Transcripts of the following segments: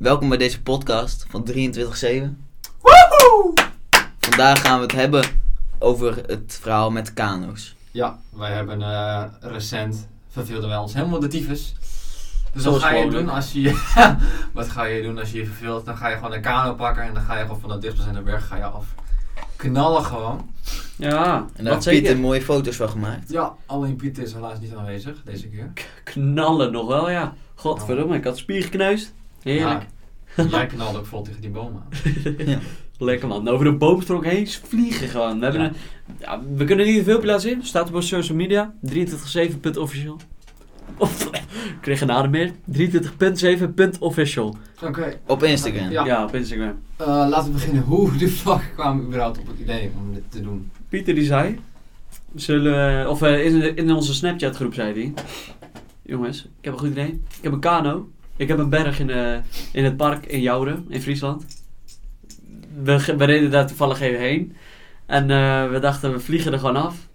Welkom bij deze podcast van 23-7. Woehoe! Vandaag gaan we het hebben over het verhaal met kano's. Ja, wij hebben eh, recent verveelden wij ons helemaal de tyfus. Dus wat ga je doen als je wat ga je doen als je je verveelt? Dan ga je gewoon een kano pakken en dan ga je gewoon van de dichtstbijzijnde berg ga je af. Knallen gewoon. Ja, En daar dat heeft Pieter mooie foto's van gemaakt. Ja, alleen Pieter is helaas niet aanwezig deze keer. Knallen nog wel, ja. Godverdomme, ik had spier gekneusd. Heerlijk. Ja, jij knalde ook vol tegen die boom aan. Lekker man. Over de boomstronk heen vliegen gewoon. We, hebben Ja. een, ja, we kunnen niet een filmpje laten zien. Staat op onze social media. 23.7.official. Of, ik kreeg geen adem meer. 23.7.official. Oké. Op Instagram. Ja. Ja. op Instagram. Eh, laten we beginnen. Hoe de fuck kwamen we überhaupt op het idee om dit te doen? Pieter die zei. Zullen we, of eh, in, in onze Snapchat groep zei hij. Jongens, ik heb een goed idee. Ik heb een kano. Ik heb een berg in, eh, in het park in Jouden, in Friesland. We, we reden daar toevallig even heen. En eh, we dachten, we vliegen er gewoon af.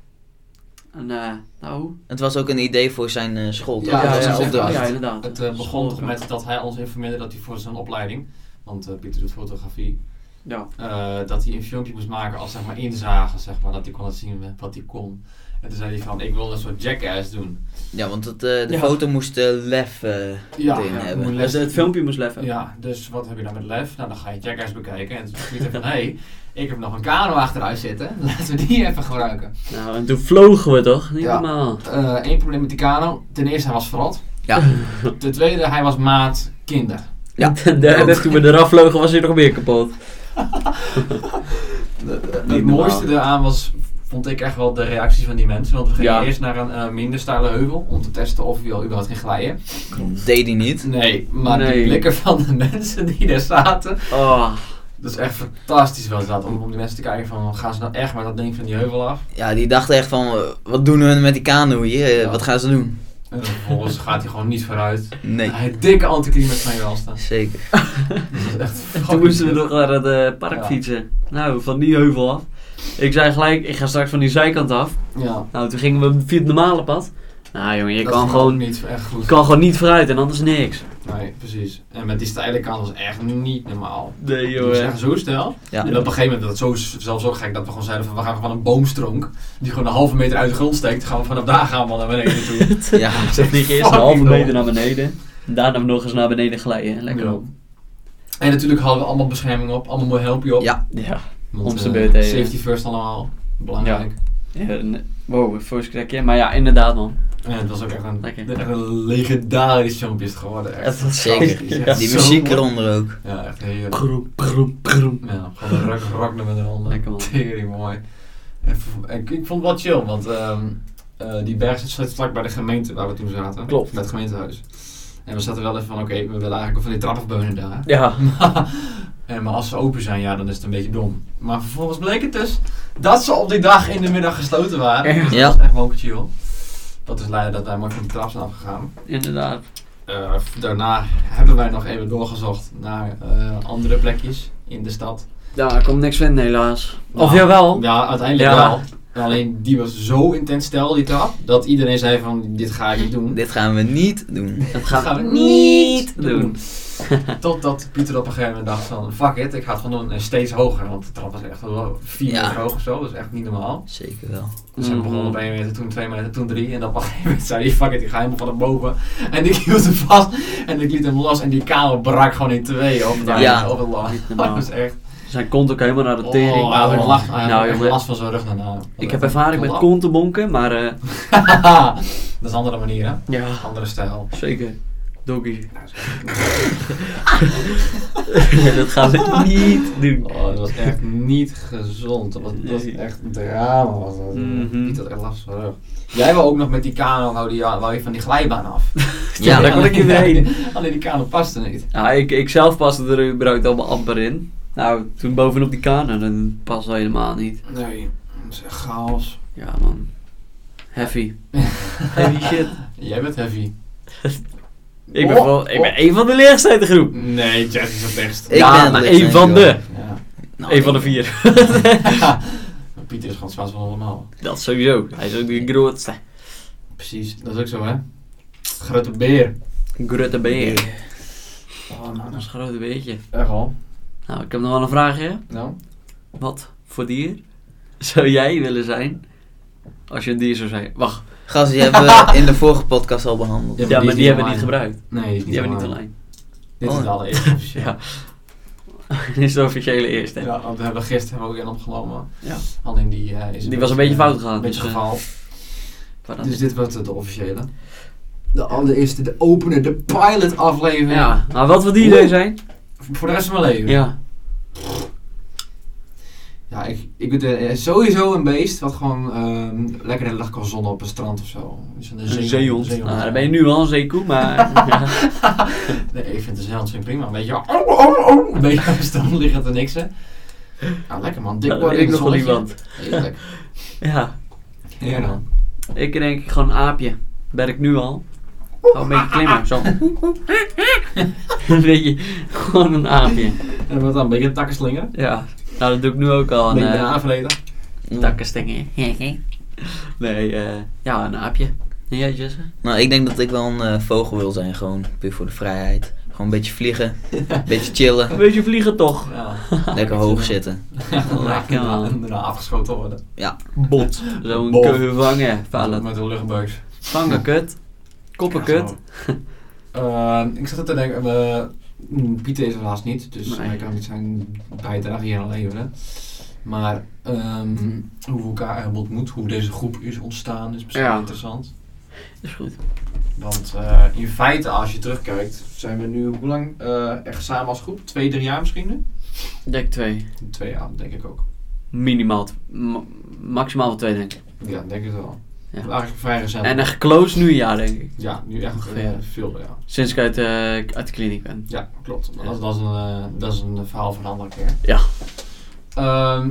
En eh, nou... Het was ook een idee voor zijn eh, school. toch? Ja, Dat ja, was een ja, opdracht. ja, inderdaad. Het begon toch met dat hij ons informeerde dat hij voor zijn opleiding, want eh, Pieter doet fotografie, Ja. eh, dat hij een filmpje moest maken als zeg maar inzage, zeg maar, dat hij kon zien wat hij kon. En toen zei hij van, ik wil een soort jackass doen. Ja, want het, eh, de Ja. foto moest eh, lef eh, Ja, erin ja, hebben. Dus het filmpje moest leffen. Ja, dus wat heb je dan met lef? Nou, dan ga je jackass bekijken en toen zei Pieter van, hé, hey, ik heb nog een kano achteruit zitten, laten we die even gebruiken. Nou, en toen vlogen we toch? Niet Ja. normaal. Eén probleem met die kano, ten eerste hij was verrot. Ja. Ten tweede, hij was maat kinder. Ja. En toen we eraf vlogen, was hij nog meer kapot. Het mooiste eraan was, vond ik echt wel de reactie van die mensen. Want we gingen Ja. eerst naar een eh, minder steile heuvel om te testen of hij al überhaupt ging glijden. Deed hij niet. Nee, maar Nee. de blikken van de mensen die daar zaten, Oh. dat is echt fantastisch wel dat. Om, om die mensen te kijken van, gaan ze nou echt maar dat ding van die heuvel af? Ja, die dachten echt van, eh, wat doen we met die kano hier? Eh, Ja. Wat gaan ze doen? En vervolgens gaat hij gewoon niet vooruit. Nee, Hij heeft dikke anticlimax van je welstand. zeker. Dat is echt En toen moesten we nog naar het eh, park Ja. fietsen. Nou, van die heuvel af. Ik zei gelijk, ik ga straks van die zijkant af. Ja, Nou, toen gingen we via het normale pad. Nou jongen, je dat kan gewoon, niet echt goed. je kan gewoon niet vooruit en anders niks. Nee, precies. En met die steile kant was echt niet normaal. Nee echt zo. Ja. En op een gegeven moment, dat het zo, zelfs zo gek dat we gewoon zeiden van we gaan van een boomstronk, die gewoon een halve meter uit de grond steekt, gaan we vanaf daar gaan we naar beneden toe. Ja, Ze vliegen eerst een halve meter naar beneden. Daarna nog eens naar beneden glijden. Lekker Ja. op. En natuurlijk hadden we allemaal bescherming op, allemaal mooi helmpje op. Ja. Ja. Z'n eh, beurt ja. Safety first allemaal, belangrijk. ja ne- wow, voice crackje. Maar ja, inderdaad man. En het was ook echt een, Lekker. echt een legendarisch filmpje geworden. Echt. Het was Zeker. Ja. Die muziek eronder ook. Ja, echt heerlijk. Groem, groem, groem. Ja, gewoon een rock, rock nummer eronder. Lekker, man. Tering mooi. En, ik, ik vond het wel chill, want ehm, eh, die berg zit vlak bij de gemeente waar we toen zaten. Klopt. Bij het gemeentehuis. En we zaten wel even van, oké, we willen eigenlijk van die trappenbeunen daar. Ja. en, maar als ze open zijn, ja, dan is het een beetje dom. Maar vervolgens bleek het dus dat ze op die dag in de middag gesloten waren. Dus dat Ja. was echt wel chill. Dat is leiden dat wij mooi van de trap zijn afgegaan. Inderdaad. Eh, daarna hebben wij nog even doorgezocht naar eh, andere plekjes in de stad. Ja, kon niks vinden helaas. Of Nou, jawel. Ja, uiteindelijk Ja. wel. Alleen die was zo intens stel, die trap, dat iedereen zei van, dit ga ik niet doen. Dit gaan we niet doen. Dat gaan, gaan we we niet doen. Totdat Pieter op een gegeven moment dacht van, fuck it, ik ga het gewoon doen. En steeds hoger, want de trap was echt wel 4 Ja. meter hoog of zo, dat is echt niet normaal. Zeker wel. Dus hij begon Mhm. op 1 meter, toen 2 meter, toen 3. En dan op een gegeven moment zei hij, fuck it, ik ga helemaal van naar boven. En ik hield hem vast en ik liet hem los en die kamer brak gewoon in tweeën op het, Ja. op het. Niet Dat was echt... Zijn kont ook helemaal naar de tering. Oh, hij Nou, ook echt jongen, last van zijn rug daarna. ik heb ervaring met kontenbonken, maar eh, dat is een andere manier, hè? ja, Andere stijl. zeker. Doggy. dat gaan we niet doen. Oh, dat was echt niet gezond. Dat was, dat was echt een drama. Was dat. Mhm. Niet dat echt last van zijn rug. Jij wou ook nog met die kano, wou, die, wou je van die glijbaan af. Ja, daar kon ik niet heen. Alleen die kano paste niet. Ja, ik, ik zelf paste er überhaupt allemaal amper in. Nou, toen bovenop die kano, dan past dat helemaal niet. Nee, dat is echt chaos. Ja man. Heavy. Heavy shit. Jij bent heavy. Ik ben, Oh, wel, ik oh. ben een van de leerste uit de groep. Nee, Jess is het best. Ik ja, ben maar één van de. Ja. Nou, Eén van de vier. Pieter is gewoon zwaar van allemaal. Dat sowieso. Hij is ook de grootste. Precies, dat is ook zo hè. Grote beer. Grote beer. Oh, Dat man. is een grote beetje. Echt al. Nou, ik heb nog wel een vraagje. Nou? Wat voor dier zou jij willen zijn als je een dier zou zijn? Wacht, Gast, die hebben we in de vorige podcast al behandeld. Ja, ja, maar die hebben we niet gebruikt. Nee, die hebben we niet online. Dit is Oh. de allereerste officieel. Ja. Dit is de officiële eerste. Ja, want we hebben gisteren hebben we ook in opgenomen. Ja. Alleen die eh, is Die was een beetje fout gegaan, Een beetje dus, eh, geval. Maar dan- Dus dit wordt de officiële. De allereerste, de opener, de pilot aflevering. Ja, maar wat wil die idee zijn? Voor de rest van mijn leven. Ja. Ja, ik, ik ben eh, sowieso een beest wat gewoon ehm, lekker de hele dag kan zonnen op een strand of zo. Dus een Een zeehond. Nou, dan ben je nu al een zeekoe, maar... ja. Nee, ik vind de zeehond vind prima. Een beetje, oh, oh, oh, een beetje op de strand liggen te niksen. Nou, lekker man. Dik weet in ik nog wel iemand. Heerlijk. Ja, Ja, dan. ik denk gewoon een aapje. Ben ik nu al. Gewoon een beetje klimmen, zo. een beetje, gewoon een aapje. En wat dan? Een beetje een takkenslinger? Ja, nou dat doe ik nu ook al. Een Een beetje uh, aanverleden. takkenstingen. nee, eh, ja, een aapje. En jij, Jesse? Nou, ik denk dat ik wel een eh, vogel wil zijn, gewoon puur voor de vrijheid. Gewoon een beetje vliegen, een beetje Een chillen, beetje vliegen toch? Ja. lekker hoog zitten. Lekker, man. En daarna afgeschoten worden. Bot. Zo'n keu vangen. Vallen. Met een luchtbuis. Vangen kut. Koppen Ja, kut. Ehm, ik zat er te denken, eh, Pieter is er helaas niet, dus Nee. hij kan niet zijn bijdrage hier aan leveren. Maar ehm, hoe we elkaar hebben ontmoet, hoe deze groep is ontstaan, is misschien Ja. wel interessant. Is goed. Want eh, in feite, als je terugkijkt, zijn we nu hoe lang eh, echt samen als groep? Twee, drie jaar misschien nu? Dek 2. Twee jaar, denk ik ook. Minimaal. maximaal wel twee, denk ik. Ja, denk het wel. Ja. Eigenlijk. En echt close nu jaar, denk ik. ja, nu echt Ongeveer. eh, veel, ja. Sinds ik uit, eh, uit de kliniek ben. Ja, klopt. Maar dat, dat, is een, eh, dat is een verhaal voor een andere keer. Ja. Ehm,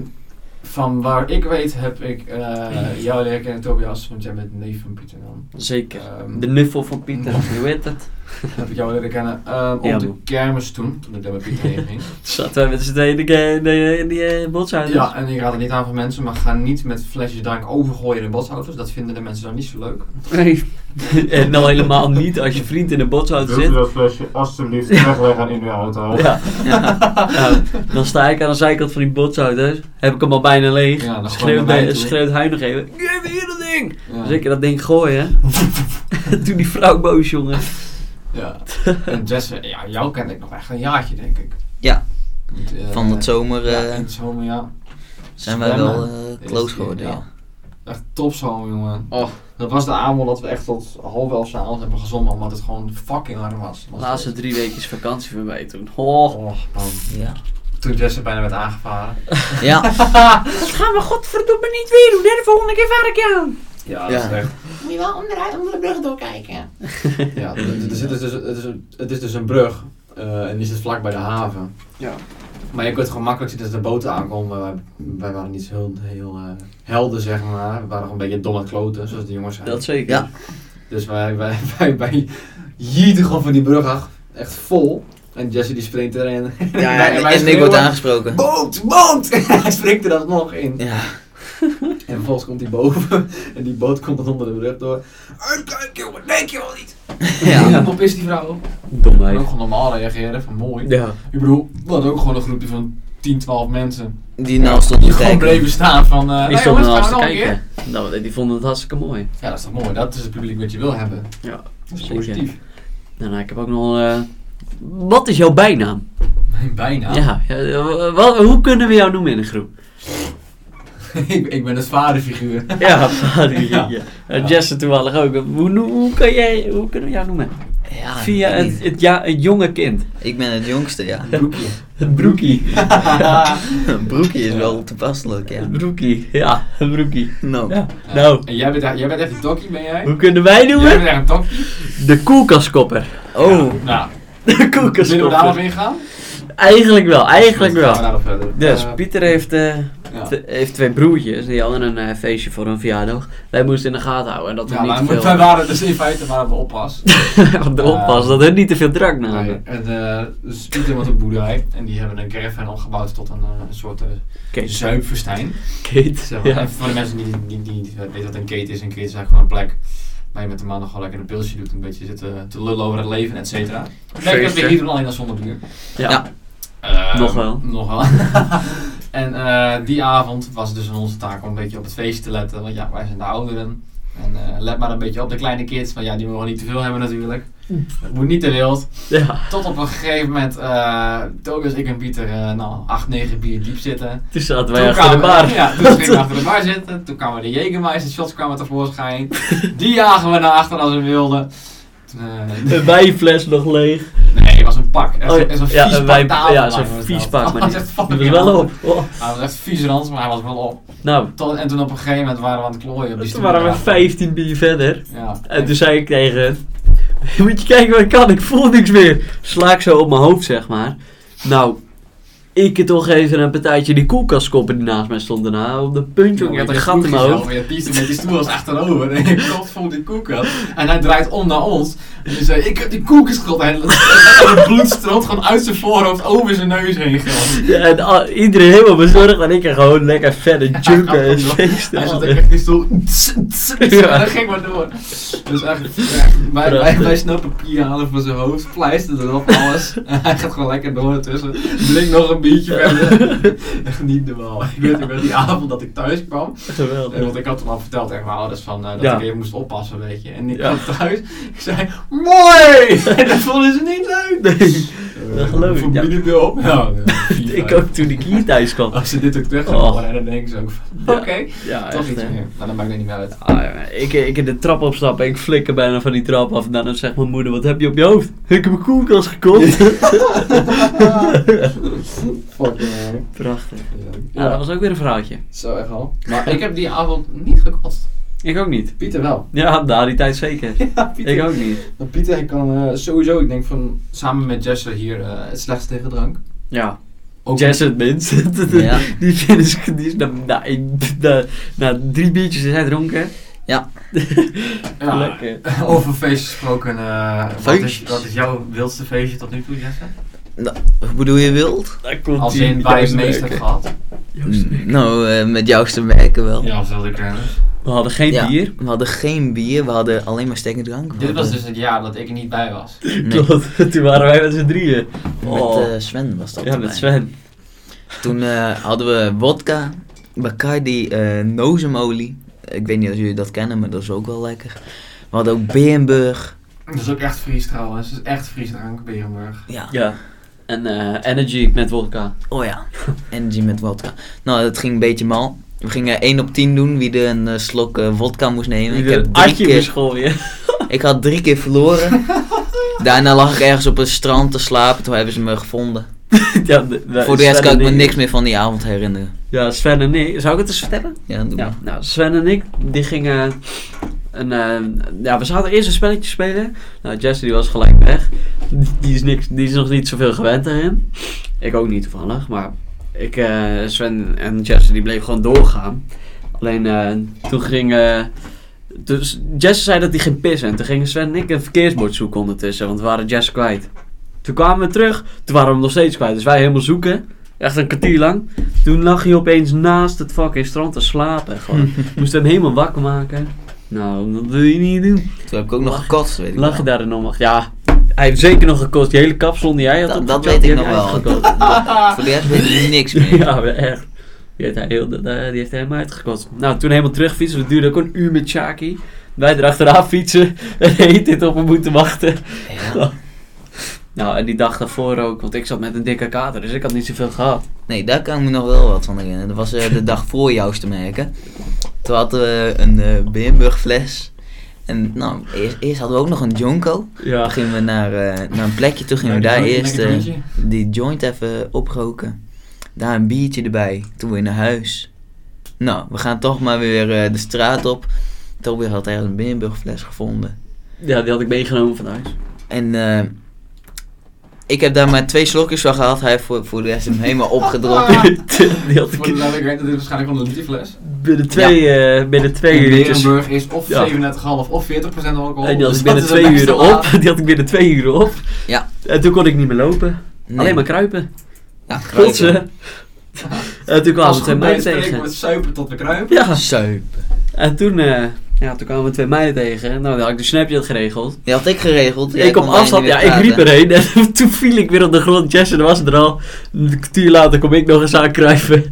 van waar ik weet heb ik jou leren kennen, Tobias, want jij bent neef van Pieter dan. Zeker. Ehm, De nuffel van Pieter, je weet het. heb ik jou leren kennen ehm, op Ja, de man. kermis toen, toen ik daar met Pieter heen ging. Zaten wij met z'n tweeën in de, de, die eh, botshouders. ja, en ik raad het niet aan van mensen, maar ga niet met flesjes drank overgooien in botsauto's. Dat vinden de mensen dan niet zo leuk. Nee. en nou helemaal niet als je vriend in de botsauto zit. dat flesje alsjeblieft wegleggen in uw auto? Ja. Nou, dan sta ik aan de zijkant van die botsauto's. Heb ik hem al bijna leeg. Ja, schreeuwt, de- hij nog even. Geef me hier dat ding! Ja. Dus ik dat ding gooien. Toen die vrouw boos, jongen. Ja. En Jesse, ja, jou kende ik nog echt een jaartje, denk ik. Ja. Want, eh, Van het zomer ja, eh, in het zomer, ja. zijn wij wel eh, close geworden, ja. ja. Echt top zomer, jongen. Oh. Dat was de avond dat we echt tot half elf s'avonds hebben gezongen, omdat het gewoon fucking warm was. De laatste drie weken vakantie voor mij toen. Oh. Oh, man. Ja. Toen Jesse bijna werd aangevaren. Ja, Dat gaan we godverdomme niet weer doen, hè? De volgende keer vaar ik je aan. Ja, Ja. dat is echt. Moet je wel onderuit onder de brug doorkijken. Ja, er zit dus, het, is het is dus een brug eh, en die zit vlak bij de haven. Ja. Maar je kunt gewoon makkelijk zien dat de boten aankomen. Wij, wij waren niet zo heel, heel eh, helder, zeg maar. We waren gewoon een beetje domme kloten, zoals de jongens zijn. Dat zeker. Ja. Dus wij, wij, wij, wij jieten gewoon van die brug af. Echt vol. En Jesse die springt erin. ja en, en ik word schreeuwen, aangesproken. Boot, boot! hij springt er dan nog in. Ja, En vervolgens komt hij boven. En die boot komt dan onder de brug door. Uitkijk jongen, denk je wel niet. ja. En op is die vrouw. En Domheid. ook gewoon normaal reageren, van mooi. Ja. Ik bedoel, we hadden ook gewoon een groepje van 10, 12 mensen. Die nou stond Die te gewoon kijken. bleven staan van... eh Die nee, stonden jongens, naast gaan we keer? kijken. Nou, die vonden het hartstikke mooi. Ja, dat is toch mooi. Dat is het publiek wat je wil hebben. Ja, Dat is zeker. positief. Nou, nou, ik heb ook nog... eh, wat is jouw bijnaam? Bijna. Ja, ja, eh, wat- hoe kunnen we jou noemen in een groep? ik, ik ben het vaderfiguur. Ja, vader. Ja. Jesse toevallig ook. Hoe, hoe, hoe, kan jij, hoe kunnen we jou noemen? Ja, Via het, het, ja, het jonge kind. ik ben het jongste, ja. Broekje. Het broekie. Broekje is wel toepasselijk, ja. Het broekie. Ja, het broekie. Nou, Ja. Nou, En jij bent, jij bent echt een tokkie, ben jij? hoe kunnen wij Jij noemen? bent echt een tokkie. De koelkastkopper. oh, Nou, De willen we daarop koelkastkopper. ingaan? Eigenlijk wel, eigenlijk we wel. daarop verder. Dus Pieter heeft, eh, ja. heeft twee broertjes. Die hadden een eh, feestje voor hun verjaardag. Wij moesten in de gaten houden. En dat we Ja, niet maar te veel... wij waren dus in feite waren we oppas. de oppas, dat hun niet te veel drank namen. Nee, en eh, dus Pieter was op boerderij en die hebben een caravan omgebouwd tot een, eh, een soort uh, zuipverstijn. Kate. Zeg maar. Ja. En voor de mensen die, die, die, die weten wat een kate is, een kate is eigenlijk gewoon een plek waar je met de maandag gewoon lekker een pilsje doet. Een beetje zitten te lullen over het leven, et cetera. Lekker Feestje. als we hier doen, alleen dan zonder bier. Ja. Ja. Eh, Nog wel. Nog wel. en eh, die avond was het dus aan onze taak om een beetje op het feestje te letten. Want ja, wij zijn de ouderen. En eh, let maar een beetje op de kleine kids. Want ja, die mogen niet te veel hebben natuurlijk. Het moet niet te wild. Ja. Tot op een gegeven moment, Tobias, ik en Pieter, nou, 8, 9 bier diep zitten. Toen zaten Toen wij achter de bar. Ja, toen gingen we achter de bar zitten. Toen kwamen de Jägermeister shots kwamen tevoorschijn. Die jagen we naar achter als een wilde. Toen, eh, Een wijnfles nog leeg. Pak. Echt, Oh, echt zo'n ja, vies een pak wijn- tafel ja, zo'n vies pak, maar was die- echt Die fucking was wel op. Oh. Hij was echt vies rans, maar hij was wel op. Nou, Tot, en toen op een gegeven moment waren we aan het klooien op die toen waren we stoeltafel. 15 bier verder. Ja. En toen zei ik tegen Moet je kijken wat ik kan, ik voel niks meer. Sla ik zo op mijn hoofd, zeg maar. Nou, ik heb toch even een partijtje die koelkastkoppen die naast mij stonden. Nou, op de puntje, ik had een gat in mijn hoofd. Je met die stoel als achterover en je kop vol die koelkast. En hij draait om naar ons. En zei, ik heb die koelkast gehad. En het bloed stroomt gewoon uit zijn voorhoofd over zijn neus heen. Ja, en iedereen helemaal bezorgd en ik er gewoon lekker verder junken en feesten. Hij zat echt die stoel. Ja. Dat ging maar door. Dus echt, ja, wij, wij, wij snel papier halen voor zijn hoofd, pleister erop, alles. En hij gaat gewoon lekker door ertussen. Drink nog een biertje verder. Echt niet normaal. Ik weet ook wel die avond dat ik thuis kwam. Geweldig. Nee, want ik had toen al verteld tegen mijn ouders van, eh, dat Ja. ik even moest oppassen, weet je. En ik Ja. kwam thuis, ik zei, mooi! En dat vonden ze niet leuk. Nee, dat geloof ik, Voor ja. vier, ik ook toen ik hier thuis kwam. Als ze dit ook terug gaan Oh. dan denken ze ook van, Ja. oké, Ja, toch echt, iets hè. meer. Maar dan maakt het niet meer uit. Ah, ik, ik in de trap opstappen en ik flikker bijna van die trap af. En dan zegt mijn moeder, wat heb je op je hoofd? Ik heb een koelkast gekocht. Fucking Prachtig. Ja, Ja, dat was ook weer een vrouwtje. Zo echt al. Maar ik heb die avond niet gekotst. Ik ook niet. Pieter wel. Ja, na die tijd zeker. Ja, Pieter. Ik ook niet. Maar Pieter hij kan eh, sowieso, ik denk van, samen met Jesse hier eh, het slechtste tegen drank. Ja. Ook Jess het minst. Ja. Die, is, die is na, na, na, na drie biertjes is hij dronken. Ja, Lekker. over feestjes gesproken. eh, wat, is, wat is jouw wildste feestje tot nu toe, Jesse? Hoe bedoel je wild? Daar komt Als in waar je het meest hebt gehad. Joost werken. Nou, eh, met jou te werken wel. Ja, wilde ik kennen. We hadden geen Ja, bier. We hadden geen bier, we hadden alleen maar sterke drank. We Dit was hadden- dus het jaar dat ik er niet bij was. Nee, Klopt. Toen waren wij met z'n drieën. met Oh. eh, Sven was dat ja, erbij. met Sven. Toen eh, hadden we vodka, Bacardi, eh nozemolie. Ik weet niet of jullie dat kennen, maar dat is ook wel lekker. We hadden ook Berenburg. Dat is ook echt Fries trouwens. Dat is echt Fries drank, Berenburg. Ja. Ja. En eh, Energy met vodka. Oh ja, energy met vodka. Nou, dat ging een beetje mal. We gingen 1 op 10 doen wie er een eh, slok eh, vodka moest nemen. Ik, heb drie keer, gooien. ik had drie keer verloren. Daarna lag ik ergens op een strand te slapen, toen hebben ze me gevonden. ja, de- de- Voor de rest kan ik me niks meer van die avond herinneren. Ja, Sven en ik. Zou ik het eens vertellen? Ja, doe Ja, maar. nou, Sven en ik, die gingen een, eh, ja, we zouden eerst een spelletje spelen. Nou, Jesse die was gelijk weg. Die is, niks, die is nog niet zoveel gewend daarin. Ik ook niet toevallig, maar ik, eh, Sven en Jesse die bleven gewoon doorgaan. Alleen eh, toen ging, dus Jesse zei dat hij ging pissen en toen gingen Sven en ik een verkeersbord zoeken ondertussen, want we waren Jesse kwijt. Toen kwamen we terug, toen waren we hem nog steeds kwijt, dus wij helemaal zoeken. Echt een kwartier lang. Toen lag hij opeens naast het fucking strand te slapen. Gewoon. Moest hem helemaal wakker maken. Nou, dat wil je niet doen. Toen heb ik ook nog gekotst, weet ik Lag je daar dan nog? Ja, hij heeft zeker nog gekost. Die hele kapsel die jij had Dat, dat weet ik nog wel. Voor de rest weet ik niks meer. ja, echt. Die heeft hij, heel, die heeft hij helemaal uitgekost. Nou, toen helemaal terugfietsen. Dat duurde ook een uur met Shaki. Wij erachteraan fietsen. En heet dit op hem moeten wachten. Ja. Nou, en die dag daarvoor ook. Want ik zat met een dikke kater. Dus ik had niet zoveel gehad. Nee, daar kan ik me nog wel wat van herinneren. Dat was eh, de dag voor jou te merken. Toen hadden we een eh Berenburg fles. En nou, eerst, eerst hadden we ook nog een Jonko. Ja. Toen gingen we naar, eh, naar een plekje, toen gingen we daar eerst eh, die joint even oproken. Daar een biertje erbij. Toen weer naar huis. Nou, we gaan toch maar weer eh, de straat op. Tobias had ergens een Berenburg fles gevonden. ja, die had ik meegenomen van huis. En eh, ik heb daar maar twee slokjes van gehad. Hij heeft voor, voor de rest hem helemaal opgedronken. Voor de duidelijkheid, dat is waarschijnlijk gewoon een literfles. binnen twee, eh, binnen twee uurtjes. Berenburg is of Ja. 37,5 of 40% alcohol. En die had Dus ik binnen twee uur op. Die had ik binnen twee uur op. Ja. En toen kon ik niet meer lopen. Nee. Alleen maar kruipen. Ja, kruipen. Kotsen. En toen meiden het tegen. spreekwoord suipen tot we kruipen. Ja. Zuipen. En toen, eh, Ja, toen kwamen we twee meiden tegen. Nou, dan had ik de Snapchat geregeld. Die had ik geregeld. Jij ik op afstand, ja, ik riep erheen. En toen viel ik weer op de grond. Jesse was er al. Een kwartier later kom ik nog eens aankruipen.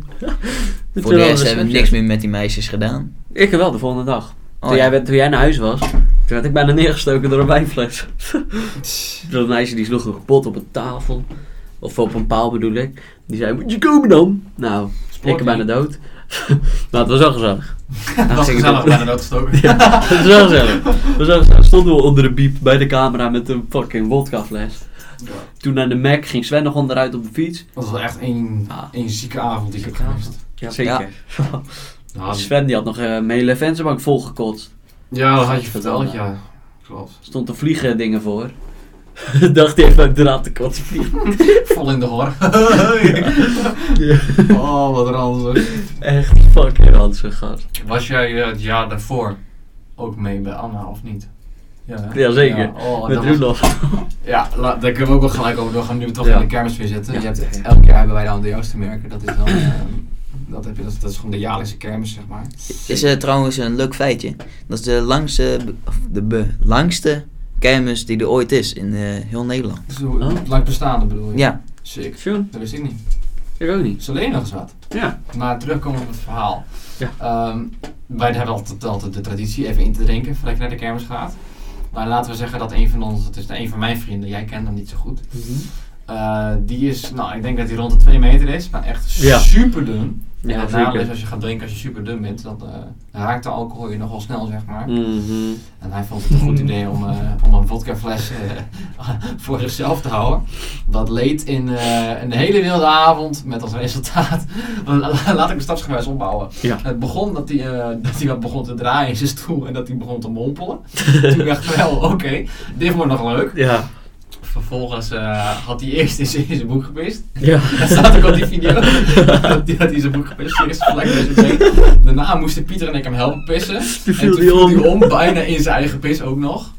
Voor de rest hebben we niks meer met die meisjes gedaan. Ik wel, de volgende dag. Oh, toen, ja. jij, werd- toen jij naar huis was, toen werd ik bijna neergestoken door een wijnfles. Dat meisje die sloeg een kapot op een tafel. Of op een paal bedoel ik. Die zei, moet je komen dan? Nou, ik ben bijna dood. maar het was wel gezellig. Dat was gezellig. Het was wel gezellig. Het was wel gezellig. Stonden we onder de biep bij de camera met een fucking wodkafles. Toen naar de Mac ging Sven nog onderuit op de fiets. Dat was wel echt één, Ah. één zieke avond die ik heb. Ja, zeker. Nou, Sven die had nog eh, mijn hele vensterbank volgekotst. ja, dat had je Vertel verteld, ja. Klopt. Stond er vliegen dingen voor. Dacht hij even uit de raad te kotsen. Vol in de hor. oh, wat ranzig. Echt fucking ranzig gast. Was jij eh, het jaar daarvoor ook mee bij Anna of niet? Ja, hè? Jazeker. Ja, oh, Met was-. Ja, la- daar kunnen we ook wel gelijk over doorgaan nu we toch Ja. in de kermis weer zitten. Ja. Je hebt, elk jaar hebben wij dan de Joost te merken. Dat is dan... eh, dat, heb je, dat, is, dat is gewoon de jaarlijkse kermis, zeg maar. Is er trouwens een leuk feitje. Dat is de langste, of de be- langste kermis die er ooit is in eh, heel Nederland. Dus Oh. lang bestaande bedoel je? Ja, Sick. Tjoen, Dat wist ik niet. ik ook niet. Is alleen nog eens wat. Ja. Maar terugkomen op het verhaal. Ja. Ehm, wij hebben altijd, altijd de traditie even in te drinken voordat je naar de kermis gaat. Maar laten we zeggen dat een van ons, dat is een van mijn vrienden, jij kent hem niet zo goed. Eh, die is, nou ik denk dat hij rond de 2 meter is, maar echt Ja. super dun. Ja, en het nadeel is als je gaat drinken als je super dun bent, dan eh, raakt de alcohol je nogal snel zeg maar. Mhm. En hij vond het een goed idee om, eh, om een vodkafles eh, voor zichzelf te houden. Dat leed in een hele wilde avond met als resultaat. Laat ik hem stapsgewijs opbouwen. Ja. Het begon dat hij, dat hij wat begon te draaien in zijn stoel en dat hij begon te mompelen. Toen dacht ik wel, oké, dit wordt nog leuk. Ja. Vervolgens eh, had hij eerst in zijn, in boek gepist. Ja. Dat staat ook op die video. Die had hij zijn boek gepist, eerst gelijk bij zijn. Daarna moesten Pieter en ik hem helpen pissen. Toen En toen viel om. hij om, bijna in zijn eigen pis ook nog.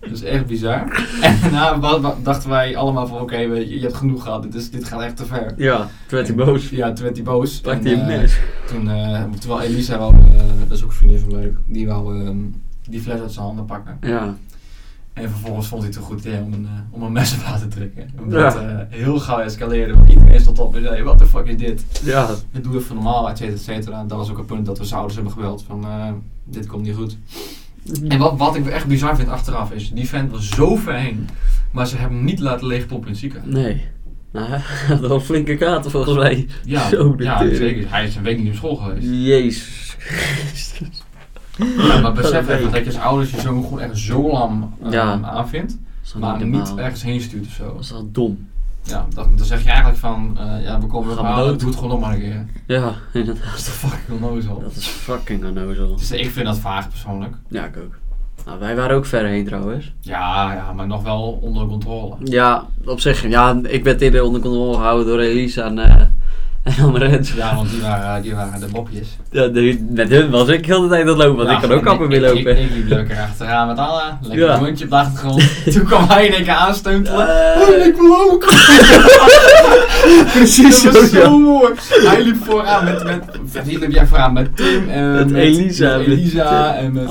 Dat is echt bizar. En daarna dachten wij allemaal van oké, je, je hebt genoeg gehad, dit, is, dit gaat echt te ver. Ja, toen werd hij boos. Ja, toen werd hij boos. Pakt En, hij een eh, mes. Toen, eh, terwijl Elisa eh, dat is ook een vriendin van mij, die wou ehm, die fles uit zijn handen pakken. Ja. En vervolgens vond hij het een goed idee om een, eh, om een mes op te trekken. Ja. Omdat het heel gauw escaleerde, want iedereen stond op en zei, wat de fuck is dit? Ja. Dit doe even normaal, et cetera, et cetera. Dat was ook een punt dat we z'n ouders hebben gebeld van, eh, dit komt niet goed. En wat, wat ik echt bizar vind achteraf is, die vent was zo ver heen, maar ze hebben hem niet laten leegpompen in het ziekenhuis. Nee. Nou, hij had wel flinke kaarten volgens mij. Ja, Zo, ja tering. zeker. Hij is een week niet op school geweest. Jezus Christus. Ja, maar besef even dat je als ouders je zoon gewoon echt zo lam eh, Ja. aanvindt, maar niet ergens heen stuurt of zo. Dat is wel dom. Ja, dat, dan zeg je eigenlijk van, eh, ja we komen halen, dood. doe het gewoon nog maar een keer. Ja, inderdaad. Dat is toch fucking onnozel. Dat is fucking onnozel. Dus ik vind dat vaag persoonlijk. Ja, ik ook. Nou, wij waren ook ver heen trouwens. Ja, ja, maar nog wel onder controle. Ja, op zich. Ja, ik werd eerder onder controle gehouden door Elisa en, eh en Amarens. Ja, want die waren, die waren de bopjes. Ja, de- met hun was ik heel de tijd aan het lopen, want Ja, ik kan ook kappen weer ik- lopen. Ik, liep lekker achteraan met Anna. Lekker Ja. een hondje op de achtergrond. Toen kwam hij in één keer aansteuntelen. Eh. Oh, ik wil ook. Precies Dat was zo, mooi. Hij liep vooraan met, met, met hier liep jij vooraan met Tim en Met Elisa, met Elisa en met, en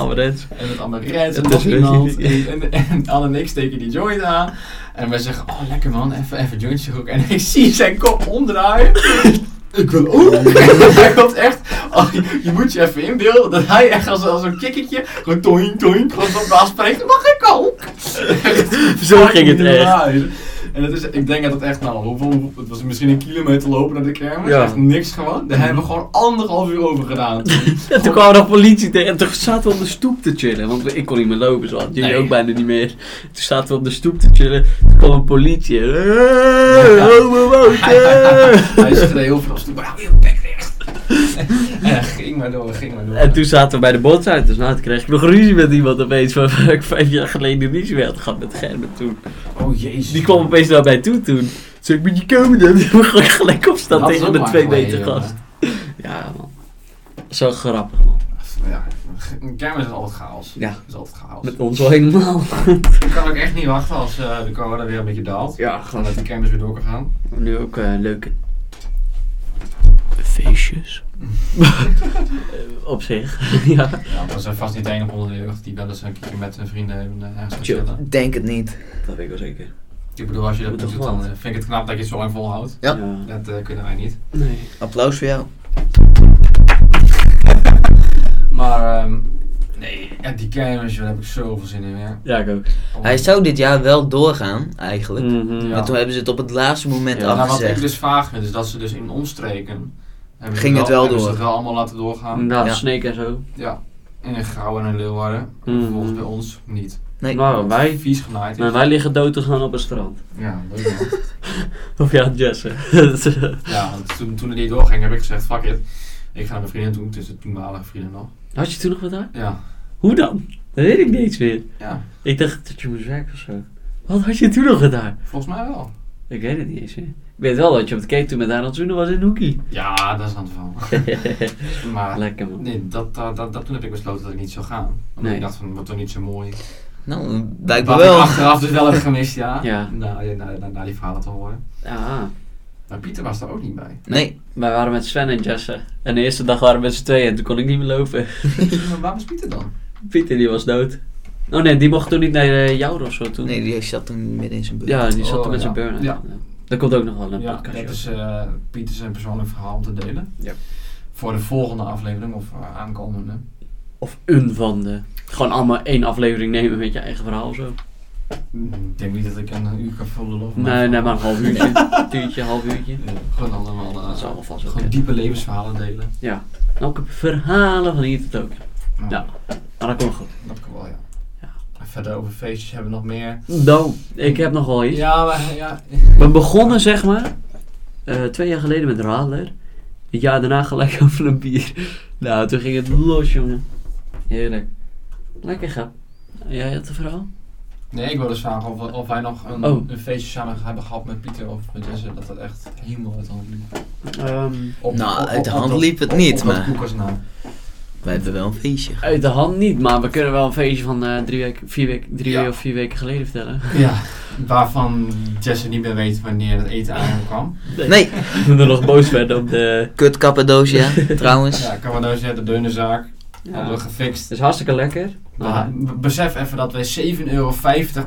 met Amarens en nog iemand. En, en, en ik steken die joint aan. En wij zeggen, oh lekker man, even, even jointje roken. En ik zie zijn kop omdraaien. Ik wil ook. hij komt echt, oh, je, je moet je even inbeelden dat hij echt als, als een kikketje, gewoon toink toink, gewoon zo aanspreekt, mag ik ook? Zo ging het echt. En het is, ik denk dat het echt, nou, hoeveel, het was misschien een kilometer lopen naar de kermis, Ja. echt niks gewoon. Daar hebben we gewoon anderhalf uur over gedaan. En toen kwam er nog politie tegen en toen zaten we op de stoep te chillen. Want ik kon niet meer lopen, zo jullie Nee. ook bijna niet meer. Toen zaten we op de stoep te chillen. Toen kwam een politie. Hey, homo. Hij schreeuwde vanaf de hou je bek recht. en ging maar door, ging maar door. En toen zaten we bij de botsuit. Dus nou, toen kreeg ik nog ruzie met iemand opeens. Waar ik vijf jaar geleden ruzie mee had gehad met Gerben toen. Oh jezus. Die kwam opeens naar mij toe toen. Toen ik, moet je komen dan? Gelijk opstaan tegen de twee meter gast. Ja man. Zo grappig man. Ja, een kermis is altijd chaos. Ja. is altijd chaos. Met ons al helemaal. Ik kan ook echt niet wachten als eh, de corona weer een beetje daalt. Ja, Gewoon dat de kermis weer door kan gaan. Nu ook eh leuke Feestjes. Op zich. ja. Ja, dat is vast niet de enige onder de jeugd die wel eens een keer met zijn vrienden hebben, eh, ergens. Ik denk het niet. Dat weet ik wel zeker. Ik bedoel, als je dat doet, dan eh, vind ik het knap dat je het zo lang volhoudt. Ja. Dat eh, kunnen wij niet. Nee. Applaus voor jou. Maar, ehm, nee, ja, die kermis, daar heb ik zoveel zin in weer. Ja, ik ook. Hij zou dit jaar wel doorgaan, eigenlijk. Mhm. Ja. Maar toen hebben ze het op het laatste moment Ja, Nou, wat afgezegd. ik dus vaag vind, is dat ze dus in omstreken... hebben ze Ging het wel hebben ze door. het wel allemaal laten doorgaan. Inderdaad, Ja. Snake en zo. Ja. In een Gouw en in Leeuwarden. Mhm. Vervolgens bij ons niet. Nee. Nou, wij, Vies genaaid maar wij liggen dood te gaan op het strand. Ja, leuk man. Of ja, Jesse. Ja, toen, toen het niet doorging heb ik gezegd, fuck it. Ik ga naar mijn vriendin toe, het is de toenmalige vriendin nog. Had je toen nog wat daar? Ja. Hoe dan? Dat weet ik niet eens meer. Ja, Ik dacht dat je moest werken of zo. Wat had je toen nog gedaan? volgens mij wel. Ik weet het niet eens meer. Ik weet wel dat je op het cake toen met het zoenen was in Hoekie. Ja, dat is dan van. Maar Lekker man. nee, dat, dat, dat, dat- toen heb ik besloten dat ik niet zou gaan. Omdat Nee. ik dacht van, wat toch niet zo mooi. Nou, blijkbaar Wat ik wel. achteraf dus wel heb gemist, ja. Ja. Na, na, na, na die verhalen te horen. Ja. Maar Pieter was daar ook niet bij. Nee. Wij waren met Sven en Jesse. En de eerste dag waren we met z'n tweeën en toen kon ik niet meer lopen. maar waar was Pieter dan? Pieter die was dood. Oh nee, die mocht toen niet naar uh, jou of zo toen. Nee, die zat toen midden in zijn beurt. Ja, die zat Oh, toen met ja. zijn burn-out. Ja. Dat komt ook nog wel een Ja, podcast. dat is eh Pieter zijn persoonlijk verhaal om te delen. Ja. Voor de volgende aflevering of eh, aankomende. Of een van de. Gewoon allemaal één aflevering nemen met je eigen verhaal of zo. Ik denk niet dat ik een uur kan vullen of Nee, nee, maar een half uurtje. Tuurtje, half uurtje. Ja, gewoon allemaal eh, Dat is allemaal vast gewoon diepe levensverhalen delen. Ja. En ook verhalen van hier tot ook. Nou, Ja. Maar dat komt goed. Dat kan wel, ja. Verder over feestjes hebben we nog meer. Nou, ik heb nog wel iets. Ja, maar ja. We begonnen zeg maar eh, twee jaar geleden met Radler. Het jaar daarna gelijk over een bier. Nou, toen ging het los, jongen. Heerlijk. Lekker grap. Jij had een verhaal? Nee, ik wil dus vragen of, of wij nog een, Oh. een feestje samen hebben gehad met Pieter of met Jesse. Dat dat echt helemaal uit de hand liep. Ehm, Op- Nou, op- uit de hand liep het op- niet, maar-. Wij hebben wel een feestje. uit de hand niet, maar we kunnen wel een feestje van eh, drie weken, vier weken, drie Ja. of vier weken geleden vertellen. Ja, waarvan Jesse niet meer weet wanneer het eten aankwam. Nee, Toen er nog boos werden op de... kut Cappadocia, trouwens. Ja, Cabadoos de deunenzaak. Ja. Hadden we gefixt. Het is hartstikke lekker. Maar besef even dat wij 7,50 euro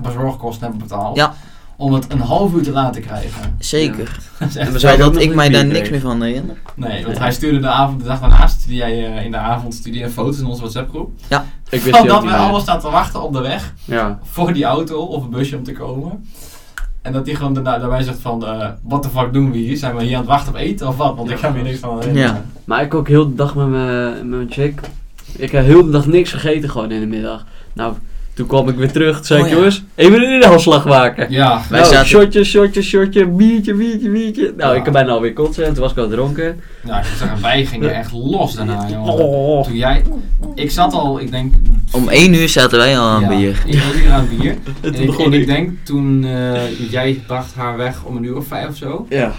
bezorgkosten hebben betaald. Ja. Om het een half uur te laten krijgen. Zeker. Dat we ook Zodat nog ik mij daar niks meer van herinner. Nee, want Ja. hij stuurde de avond, de dag daarna stuurde jij eh, in de avond stuurde jij foto's in onze WhatsApp groep. Ik wist dat meer. allemaal staan te wachten op de weg Ja. voor die auto of een busje om te komen. En dat hij gewoon daarna daarbij zegt van, eh what the fuck doen we hier? Zijn we hier aan het wachten op eten of wat? Want ik ga me hier niks van herinneren. Ja. Maar ik ook heel de dag met mijn, met mijn chick. Ik heb heel de dag niks gegeten gewoon in de middag. Nou, toen kwam ik weer terug. Toen zei Oh ik, ja. jongens, even een inhaalslag maken. Ja, Wij nou, zaten- shotje, shotje, shotje, biertje, biertje, biertje. Nou, Ja. ik heb bijna alweer kotsen. Toen was ik al dronken. ja ik moet zeggen, wij gingen echt los daarna, jongen. Oh. Toen jij, ik zat al, ik denk... Om één uur zaten wij al aan ja, bier. Ik was hier aan bier. En En toen ik, begon en ik ik. denk toen eh, jij bracht haar weg om een uur of vijf of zo. Ja.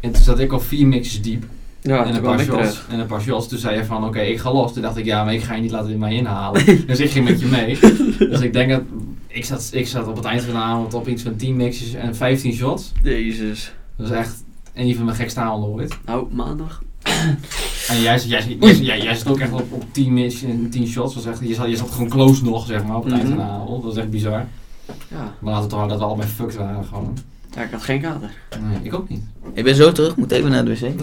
En toen zat ik al vier mixes diep. Ja, en, een paar ik shots, en een paar shots. Toen zei je van oké, ik ga los. Toen dacht ik ja, maar ik ga je niet laten in mij inhalen. dus ik ging met je mee. Dus ik denk dat ik zat, ik zat op het eind van de avond op iets van 10 mixes en 15 shots. Jezus. Dat is echt een van mijn gekste avonden ooit. Nou, maandag. En jij, zat- jij, jij, jij, jij zat ook echt op, op 10 mixes en 10 shots. Was echt, je, zat, je zat gewoon close nog, zeg maar, op het eind van de Mhm. avond. Dat was echt bizar. Ja. Maar laten we toch houden dat we allebei fucked waren gewoon. Ja, ik had geen kater. Nee, ik ook niet. Ik ben zo terug, moet even naar de wc.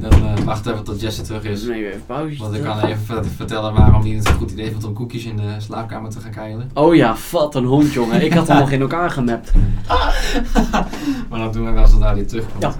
Dan eh, wacht even tot Jesse terug is. Nee, even pauze. Want ik kan even ver- vertellen waarom hij het een goed idee vond om koekjes in de slaapkamer te gaan keilen. Oh ja, wat een hond, jongen. Ik had hem nog in elkaar gemapt. Maar dat doen we wel zodra hij terugkomt. Ja.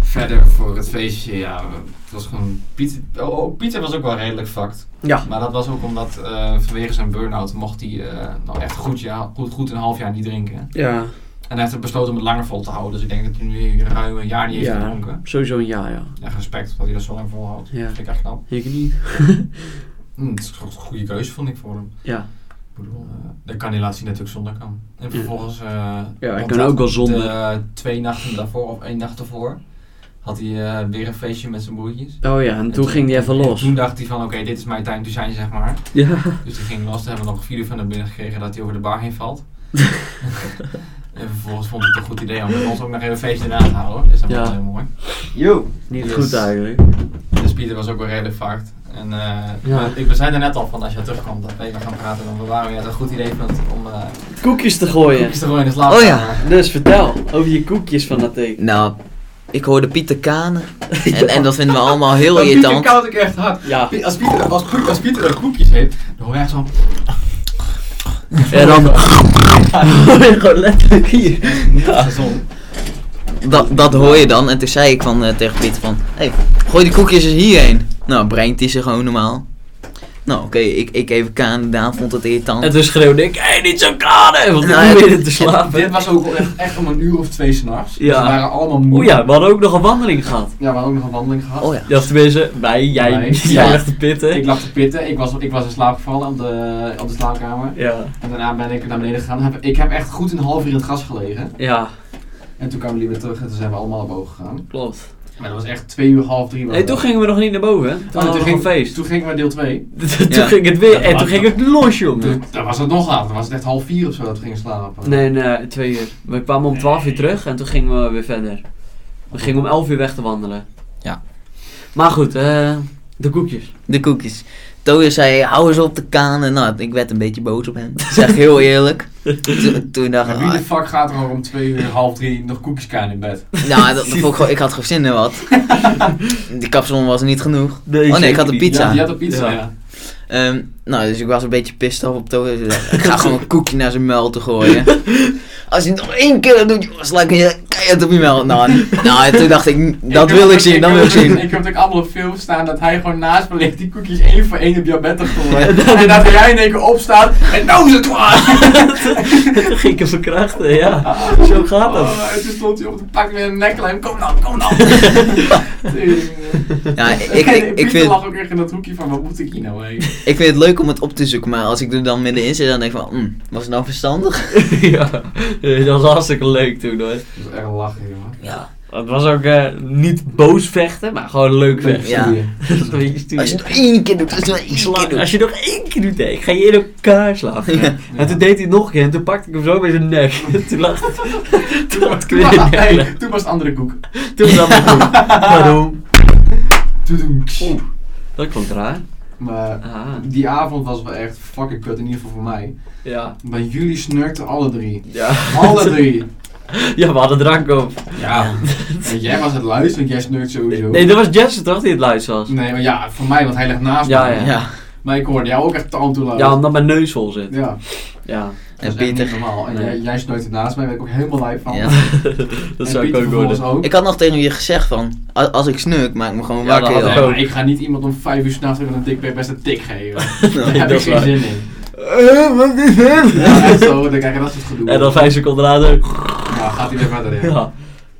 Verder voor het feestje, ja, het was gewoon... Pieter, oh, oh, Pieter was ook wel redelijk fucked. Ja. Maar dat was ook omdat eh, vanwege zijn burn-out mocht hij eh, nou echt goed, ja, goed, goed een half jaar niet drinken. Ja, En hij heeft besloten om het langer vol te houden. Dus ik denk dat hij nu ruim een jaar niet heeft Ja. gedronken. sowieso een ja, ja. Echt respect dat hij dat zo lang volhoudt. Ja. Vind ik echt knap. Ik niet. Hm, het is een goede keuze vond ik voor hem. Ja. Ik bedoel, eh, dat kan hij laten zien hij ook zonder kan. En vervolgens... eh, Ja, hij want kan ook wel zonder. De twee nachten daarvoor, of één nacht ervoor, had hij eh, weer een feestje met zijn broertjes. Oh ja, en toen ging hij even en los. Toen dacht hij van, oké, dit is mijn time to shine, zeg maar. Ja. Dus die ging los. Toen hebben we nog een video van hem binnen gekregen dat hij over de bar heen valt. En vervolgens vond hij het een goed idee om met ons ook nog even een feestje na te houden. Dus dat Ja. was heel mooi. Yo. Niet Yes. goed eigenlijk. Dus Pieter was ook wel redelijk fucked. En eh, Ja. ik, we zeiden net al van als je terugkomt dat we even gaan praten. Dan we waren weer een goed idee vond om eh Koekjes te gooien. koekjes te gooien in de slaapkamer. Oh ja. Dus vertel over je koekjes van dat teken. Nou, ik hoorde Pieter Kanen. En, en dat vinden we allemaal heel Maar Pieter irritant. koud ik echt hard. Ja. Als Pieter, als, koek- als Pieter er koekjes heeft, dan hoor je echt zo... En dan gewoon letterlijk hier. Ja. Zon. Dat, dat hoor je dan. En toen zei ik van, eh, tegen Pieter van... Hé, hey, gooi die koekjes eens hierheen. Nou, brengt hij ze gewoon normaal. Nou, oké, ik, ik even Kanen. Daan vond het irritant. En toen schreeuwde ik, hé, niet zo kanen! Want ik Nou, het- weer te slapen. Dit was ook echt, echt om een uur of twee s'nachts. Ja. Dus we waren allemaal moe. O ja, we hadden ook nog een wandeling gehad. Ja, we hadden ook nog een wandeling gehad. Oh ja. Ja, tenminste, wij, jij, Wij. jij Ja. lag te pitten. Ik lag te pitten, ik was, ik was in slaap gevallen op de, op de slaapkamer. Ja. En daarna ben ik naar beneden gegaan. Heb, ik heb echt goed een half uur in het gras gelegen. Ja, En toen kwamen jullie weer terug en toen zijn we allemaal naar boven gegaan. klopt. Maar dat was echt twee uur, half drie. dat. toen gingen we nog niet naar boven, hè? Toen Oh, toen, ging, feest. toen gingen we deel 2. toen Ja. ging het weer, en toen ging het los, jongen. Toen, dan was het nog later. Dan was het echt half vier of zo dat we gingen slapen. Nee, nee, twee uur. We kwamen om twaalf uur terug en toen gingen we weer verder. We gingen om elf uur weg te wandelen. Ja. Maar goed, eh de koekjes. De koekjes. Toya zei, hou eens op de kanen. Nou, ik werd een beetje boos op hem. Zeg heel eerlijk. Toen, toen dacht ik, wie de ah, fuck gaat er om twee uur, half drie nog koekjes kaan in bed? nou, dat, dat vond ik, ik had gewoon zin in wat. Die kapsalon was niet genoeg. Oh nee, ik had een pizza. Ja, die had een pizza, Ja. ja. Ehm, nou, dus ik was een beetje pissed off op. Dus ik ga gewoon een koekje naar zijn muil te gooien. Als hij het nog één keer dat doet, jongens, sla ik je keihard op je muil. Nou, nou, en toen dacht ik, dat wil ik zien, dat wil ik heb ook- zien. Ik heb ook allemaal op film staan dat hij gewoon naast me ligt die koekjes één voor één op jouw bed te gooien. en dat jij in één keer opstaat en nou is het klaar! toen ging ik hem verkrachten, ja. Zo gaat dat. Oh, en toen stond hij op de pak weer een neklijm. Kom dan, kom dan! Ja, ik, ik, ik, vind, lag ook echt in dat hoekje van, wat moet ik hier nou heen? ik vind het leuk om het op te zoeken, maar als ik er dan middenin zit, dan denk ik van, mm, was het nou verstandig? ja, dat was hartstikke leuk toen hoor. Dat is echt lachen, jongen. Ja. Het was ook eh, niet boos vechten, maar gewoon leuk vechten. Ja. Als je het nog één keer doet, als je het nog één Sla- keer doet. Als je nog één keer doet, hè, ik ga je in elkaar slaan. Ja. En toen deed hij het nog een keer en toen pakte ik hem zo bij zijn nek. toen lag het. Toen Toen, had ik toen, weer een hey, toen was het andere koek. Toen was het goed. Waarom? Toen- Dat klonk raar. Maar Ah, die avond was wel echt fucking kut, in ieder geval voor mij. ja. Maar jullie snurkten alle drie. Ja. Alle drie. Ja, we hadden drank op. Ja. En jij was het luisteren, want jij snurkt sowieso. Nee, dat was Jesse toch die het luid was? Nee, maar ja, voor mij, want hij ligt naast Ja, me. ja. Ja, Maar ik hoorde jou ook echt tand toe Ja, luisteren. omdat mijn neus vol zit. Ja, Ja, dat en is echt niet Pieter. normaal. En Nee. jij, jij het naast mij, daar ben ik ook helemaal lijf van. Ja. dat en zou ik ook worden. ook. Ik had nog tegen je gezegd van, als ik snurk, maak ik me gewoon Ja, wakker. Nee, maar ik ga niet iemand om vijf uur s'nachts met een dikpik best een tik geven. Daar heb dat ik is geen waar. zin in. Eh, wat is het? Ja, zo, dan krijg je dat soort gedoe. En dan vijf seconden later. Ja, gaat hij weer verder in. Ja.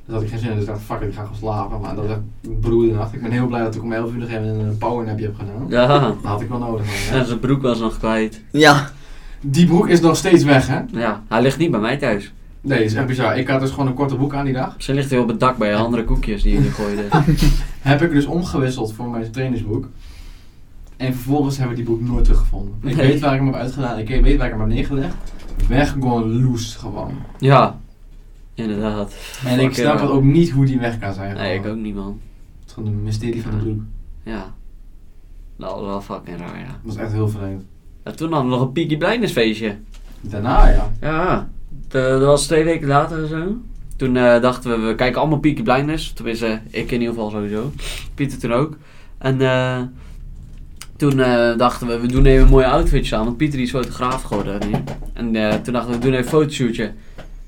Dus had ik geen zin in, dus ik dacht, fuck it, ik ga gewoon slapen. Maar dat was echt broede nacht. Ik ben heel blij dat ik om 11 uur nog even een powernapje heb gedaan. Ja. Dat had ik wel nodig. man. En zijn broek was nog kwijt. Ja, Die broek is nog steeds weg, hè? Ja, hij ligt niet bij mij thuis. Nee, dat is echt bizar. Ik had dus gewoon een korte broek aan die dag. Ze ligt weer op het dak bij andere koekjes die jullie gooiden. Heb ik dus omgewisseld voor mijn trainingsbroek. En vervolgens hebben we die broek nooit teruggevonden. Ik Nee. weet waar ik hem heb uitgedaan. Ik weet waar ik hem heb neergelegd. Weg gewoon loose gewoon. ja, inderdaad. En ik snap ja. het ook niet hoe die weg kan zijn. Nee, ik ook niet, man. Het is gewoon een mysterie van de broek. Ja. Dat was wel fucking raar, ja. Dat was echt heel vreemd. ja toen hadden we nog een Peaky Blinders feestje. Daarna ja. Ja, dat was twee weken later zo. Toen eh, dachten we, we kijken allemaal Peaky Blinders. Tenminste, ik in ieder geval sowieso. Pieter toen ook. En eh, toen eh, dachten we, we doen even een mooie outfitjes aan. Want Pieter die is fotograaf geworden. En eh, toen dachten we, we doen even een fotoshootje.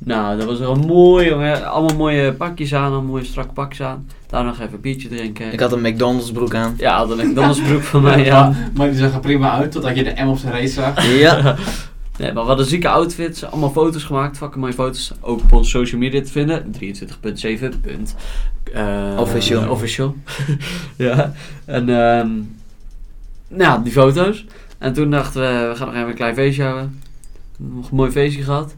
Nou, dat was wel mooi, jongen. Allemaal mooie pakjes aan, allemaal mooie strakke pakjes aan. Daar nog even een biertje drinken. ik had een McDonald's broek aan. Ja, had een McDonald's broek van mij maar, aan. maar die zag er prima uit totdat je de M op zijn reet zag. Ja, Nee, maar we hadden zieke outfits, allemaal foto's gemaakt, fucking mooie foto's. Ook op onze social media te vinden, 23.7. eh, Official. official. ja, en ehm nou, die foto's. En toen dachten we, we gaan nog even een klein feestje houden. Nog een mooi feestje gehad.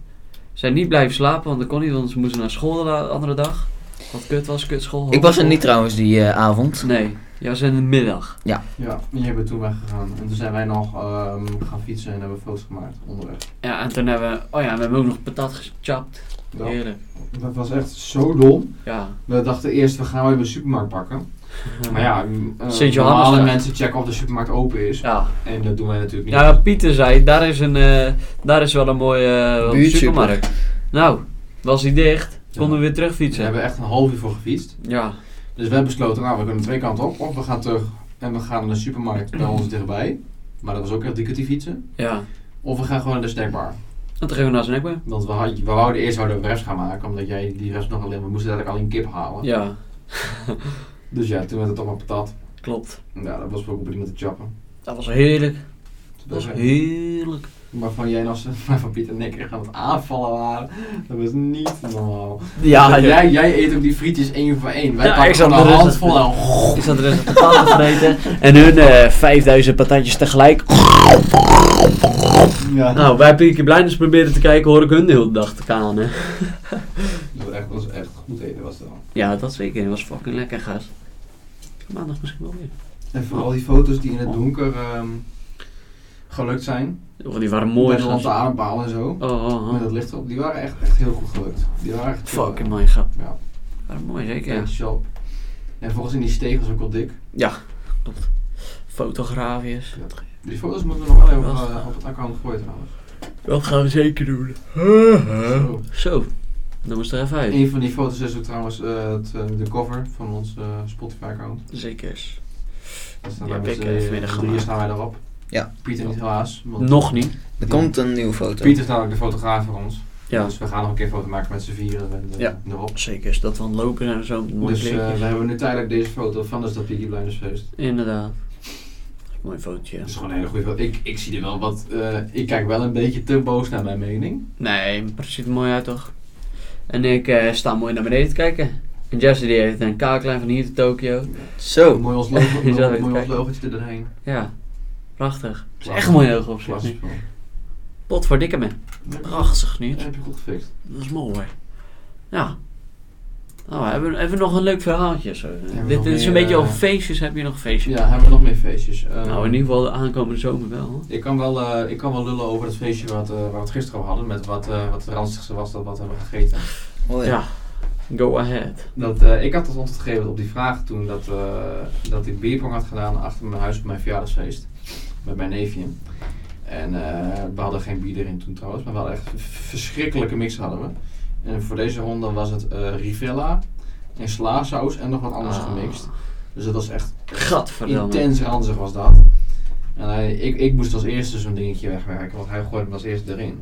Zijn niet blijven slapen, want dat kon niet, want ze moesten naar school de andere dag. Wat kut was, kutschool. Ik was er niet trouwens die eh, avond. Nee, jij was in de middag. Ja, die hebben we toen weggegaan. En toen zijn wij nog ehm, gaan fietsen en hebben foto's gemaakt onderweg. Ja, en toen hebben we... Oh ja, we hebben ook nog patat gechapt. Dat, Heerlijk. dat was echt zo dom. Ja. We dachten eerst, we gaan wel even de supermarkt pakken. Maar ja, uh, normale ja. mensen checken of de supermarkt open is. Ja. En dat doen wij natuurlijk niet. Ja, Pieter zei, daar is, een, eh, daar is wel een mooie uh, supermarkt. Nou, was die dicht, konden we weer we terugfietsen. hebben echt een half uur voor gefietst. Ja. Dus we hebben besloten, nou we kunnen twee kanten op. Of we gaan terug en we gaan naar de supermarkt bij ons dichtbij. Maar dat was ook echt kwartier fietsen. Ja. Of we gaan gewoon naar de snackbar. En toen gingen we naar Snackbar. Want we, had, we wouden eerst zouden we reps gaan maken. Omdat jij die reps nog alleen, we moesten eigenlijk alleen kip halen. Ja, Dus ja, toen werd het toch maar patat. klopt. Ja, dat was ook op met te chappen. Dat was heerlijk. Dat was heerlijk. Waarvan jij nog maar van Piet en ik aan het aanvallen waren. Dat was niet normaal. Ja, jij, jij eet ook die frietjes één voor één. Wij Ja, pakken ik zat gewoon een dus- handvol en Ik zat er eens een patat te vreten. En hun eh 5000 patatjes tegelijk. Ja. Nou, bij Peaky Blinders proberen te kijken, hoor ik hun de hele dag te kanen. Dat was echt, dat was echt goed eten was dat. Ja, dat zeker. Dat was fucking lekker, gast. Maandag misschien wel weer. En vooral die foto's die in het donker ehm, gelukt zijn. Oh, die waren mooi, Met de lantaarnpaal en zo. Oh, oh, oh. Met dat licht erop. Die waren echt, echt heel goed gelukt. Die waren echt Fucking mooi, grap. Ja. Waren mooi, zeker. Ja. Zo. En volgens in die stegels ook wel dik. ja, klopt. Fotografiërs. Die foto's moeten we nog wel even eh, op het account gooien trouwens. Dat gaan we zeker doen. Zo. Zo, dan moest er even uit. Een van die foto's is ook trouwens eh, het, eh, de cover van ons eh, Spotify account. Zeker. Dat staan Die wij met drieën staan wij erop. Ja. Pieter niet helaas. want Nog niet. Er komt een nieuwe foto. Pieter is namelijk de fotograaf voor ons. Ja, Dus we gaan nog een keer foto maken met z'n vieren en, eh, Ja. erop. zeker. Dat we aan het lopen zijn en zo. Mooi Dus eh, we hebben nu tijdelijk deze foto van dus dat Peaky Blinders feest. Inderdaad. Mooi fotootje. Het is gewoon een hele goede foto. Ik, ik zie er wel wat... eh, ik kijk wel een beetje te boos naar mijn mening. Nee, maar het ziet er mooi uit toch? En ik eh, sta mooi naar beneden te kijken. En Jesse die heeft een kaaklijn van hier tot Tokio. Zo. Mooi ons logo, mooi ons kijken. logotje er doorheen. Ja, prachtig. Het is echt een mooi logo op zich. Pot voor dikke me. Prachtig niet. Dat heb je goed gefixt. Dat is mooi. Ja. Nou, hebben, hebben we nog een leuk verhaaltje. Zo. Dit, is een beetje eh, over feestjes. Heb je nog feestjes? Ja, hebben we nog meer feestjes? Eh, Nou, in ieder geval de aankomende zomer wel. hoor. Ik kan wel, eh, ik kan wel lullen over het feestje wat, eh, waar we het gisteren over hadden. Met wat, eh, wat het ranzigste was dat we hebben gegeten. Oh, Ja. Go ahead. Dat, eh, ik had het antwoord gegeven op die vraag toen dat, eh, dat ik bierpong had gedaan achter mijn huis op mijn verjaardagsfeest. Met mijn neefje. En eh, we hadden geen bier erin toen trouwens, maar we hadden echt een verschrikkelijke mix hadden we. En voor deze ronde was het eh Rivella en slaasaus en nog wat anders Ah. gemixt. Dus dat was echt Gadverdamme. intens ranzig was dat. En hij, ik, ik moest als eerste zo'n dingetje wegwerken, want hij gooide hem als eerste erin.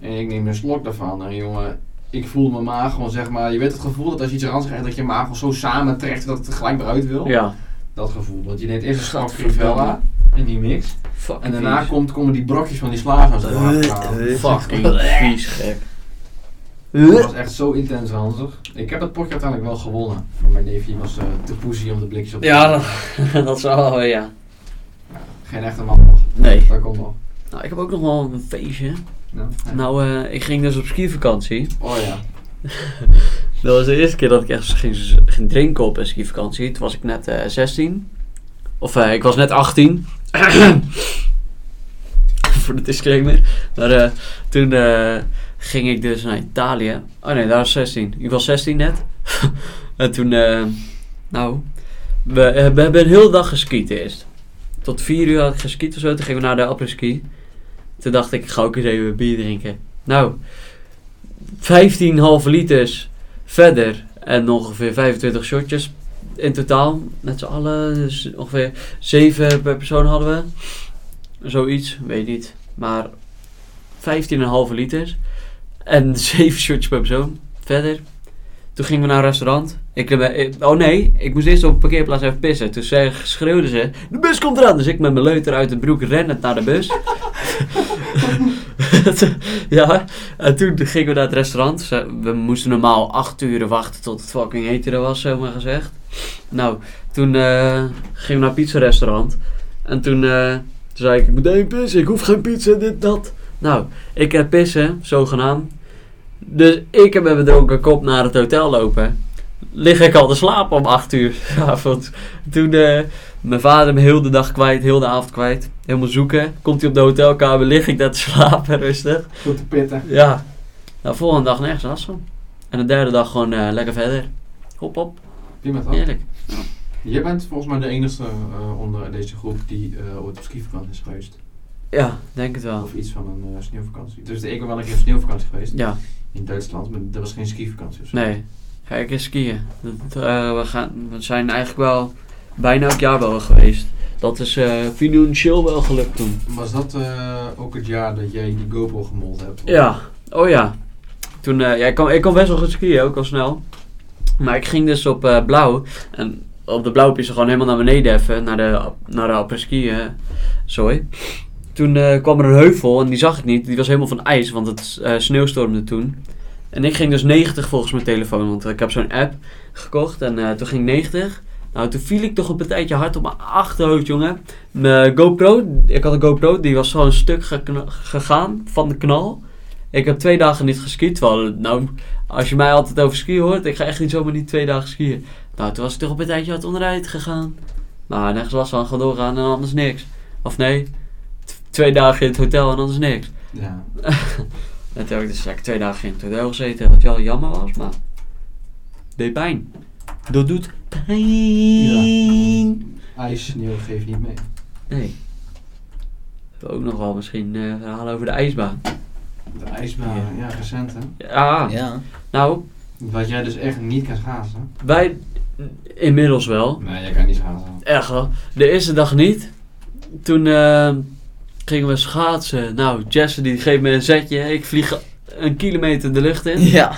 En ik neem een slok daarvan en jongen, ik voel mijn maag gewoon zeg maar, je weet het gevoel dat als je iets ranzig eet, dat je maag gewoon zo samentrekt dat het er gelijk eruit wil. Ja. Dat gevoel, want je neemt eerst een slok. Rivella en die mix. Fucking En daarna vies. komt, komen die brokjes van die slaasaus. Fucking vies gek. Dat was echt zo intens ranzig. Ik heb het potje uiteindelijk wel gewonnen. Maar mijn neefje was eh, te poesie om de blikjes op te Ja, dat, dat zou wel, ja. Geen echte man nog. Nee. Dat komt nog. Nou, ik heb ook nog wel een feestje. Ja. Nou, eh, ik ging dus op skivakantie. Oh ja. Dat was de eerste keer dat ik echt ging, ging drinken op een skivakantie. Toen was ik net eh 16. Of eh, ik was net 18. Voor de disclaimer. Maar eh, toen eh, ging ik dus naar Italië. Oh nee, daar was 16. Ik was 16 net. en toen, eh, nou, we, eh, we hebben een hele dag geskiet eerst. Tot 4 uur had ik geskiet of zo. Toen gingen we naar de apres-ski. Toen dacht ik, ik ga ook eens even bier drinken. Nou, 15 halve liters verder en ongeveer 25 shotjes in totaal. Met z'n allen. Dus ongeveer 7 per persoon hadden we. Zoiets, weet niet. Maar 15,5 liters. En 7 shotjes per persoon. Verder. Toen gingen we naar een restaurant. Ik, ik- oh nee, ik moest eerst op een parkeerplaats even pissen. Toen zei, schreeuwden ze, de bus komt eraan. Dus ik met mijn leuter uit de broek rennend naar de bus. ja, en toen gingen we naar het restaurant. We moesten normaal 8 uur wachten tot het fucking eten er was, zomaar gezegd. Nou, toen eh, gingen we naar een pizza-restaurant. En toen, eh, zei ik, ik moet één pissen, ik hoef geen pizza, dit, dat. Nou, ik heb pissen, zogenaamd. Dus ik heb met mijn dronken kop naar het hotel lopen. lig ik al te slapen om 8 uur 's avonds. Toen eh, mijn vader me heel de dag kwijt, heel de avond kwijt. Helemaal zoeken. Komt hij op de hotelkamer, lig ik daar te slapen, rustig. Goed te pitten. Ja. Nou, volgende dag nergens last van. En de derde dag gewoon eh, lekker verder. Hop, hop. Prima toch? Heerlijk. Jij bent volgens mij de enige eh, onder deze groep die ooit op skivakantie is geweest. Ja, denk het wel. Of iets van een sneeuwvakantie. Dus ik ben wel een keer op sneeuwvakantie geweest Ja, in Duitsland, maar dat was geen skivakantie of zo. nee. Ga ik eens skiën. Dat, eh, we, gaan, we zijn eigenlijk wel bijna elk jaar wel geweest. Dat is eh financieel wel gelukt toen. Was dat eh, ook het jaar dat jij die GoPro gemold hebt? Ja, oh ja. Toen, ja, ik, kon, ik kon best wel goed skiën, ook al snel. Maar ik ging dus op blauw. En op de blauw is er gewoon helemaal naar beneden even. Naar de, naar de eh, sorry. Toen eh, kwam er een heuvel en die zag ik niet. Die was helemaal van ijs, want het eh, sneeuwstormde toen. En ik ging dus 90 volgens mijn telefoon. Want ik heb zo'n app gekocht en eh, toen ging ik 90. Nou, toen viel ik toch een partijtje hard op mijn achterhoofd, jongen. Mijn GoPro, ik had een GoPro, die was zo een stuk gegaan van de knal. Ik heb twee dagen niet geskiet. Terwijl, nou, als je mij altijd over skiën hoort, ik ga echt niet zomaar niet twee dagen skiën. Nou, toen was ik toch een tijdje hard onderuit gegaan. Nou, nergens last van, gewoon doorgaan en anders niks. Of nee, twee dagen in het hotel en anders niks. Ja. En toen heb ik dus lekker twee dagen in het hotel gezeten, wat wel jammer was, maar deed pijn. Dat doet pijn. IJs, sneeuw geeft niet mee. Nee. We hebben ook nog wel misschien eh verhalen over de ijsbaan. De ijsbaan, ja, recent hè. Ja, Ja. nou, Wat jij dus echt niet kan schaatsen. wij inmiddels wel. Nee, jij kan niet schaatsen. Echt wel. De eerste dag niet. Toen eh, gingen we schaatsen. Nou, Jesse die geeft me een zetje. Ik vlieg een kilometer de lucht in. Ja.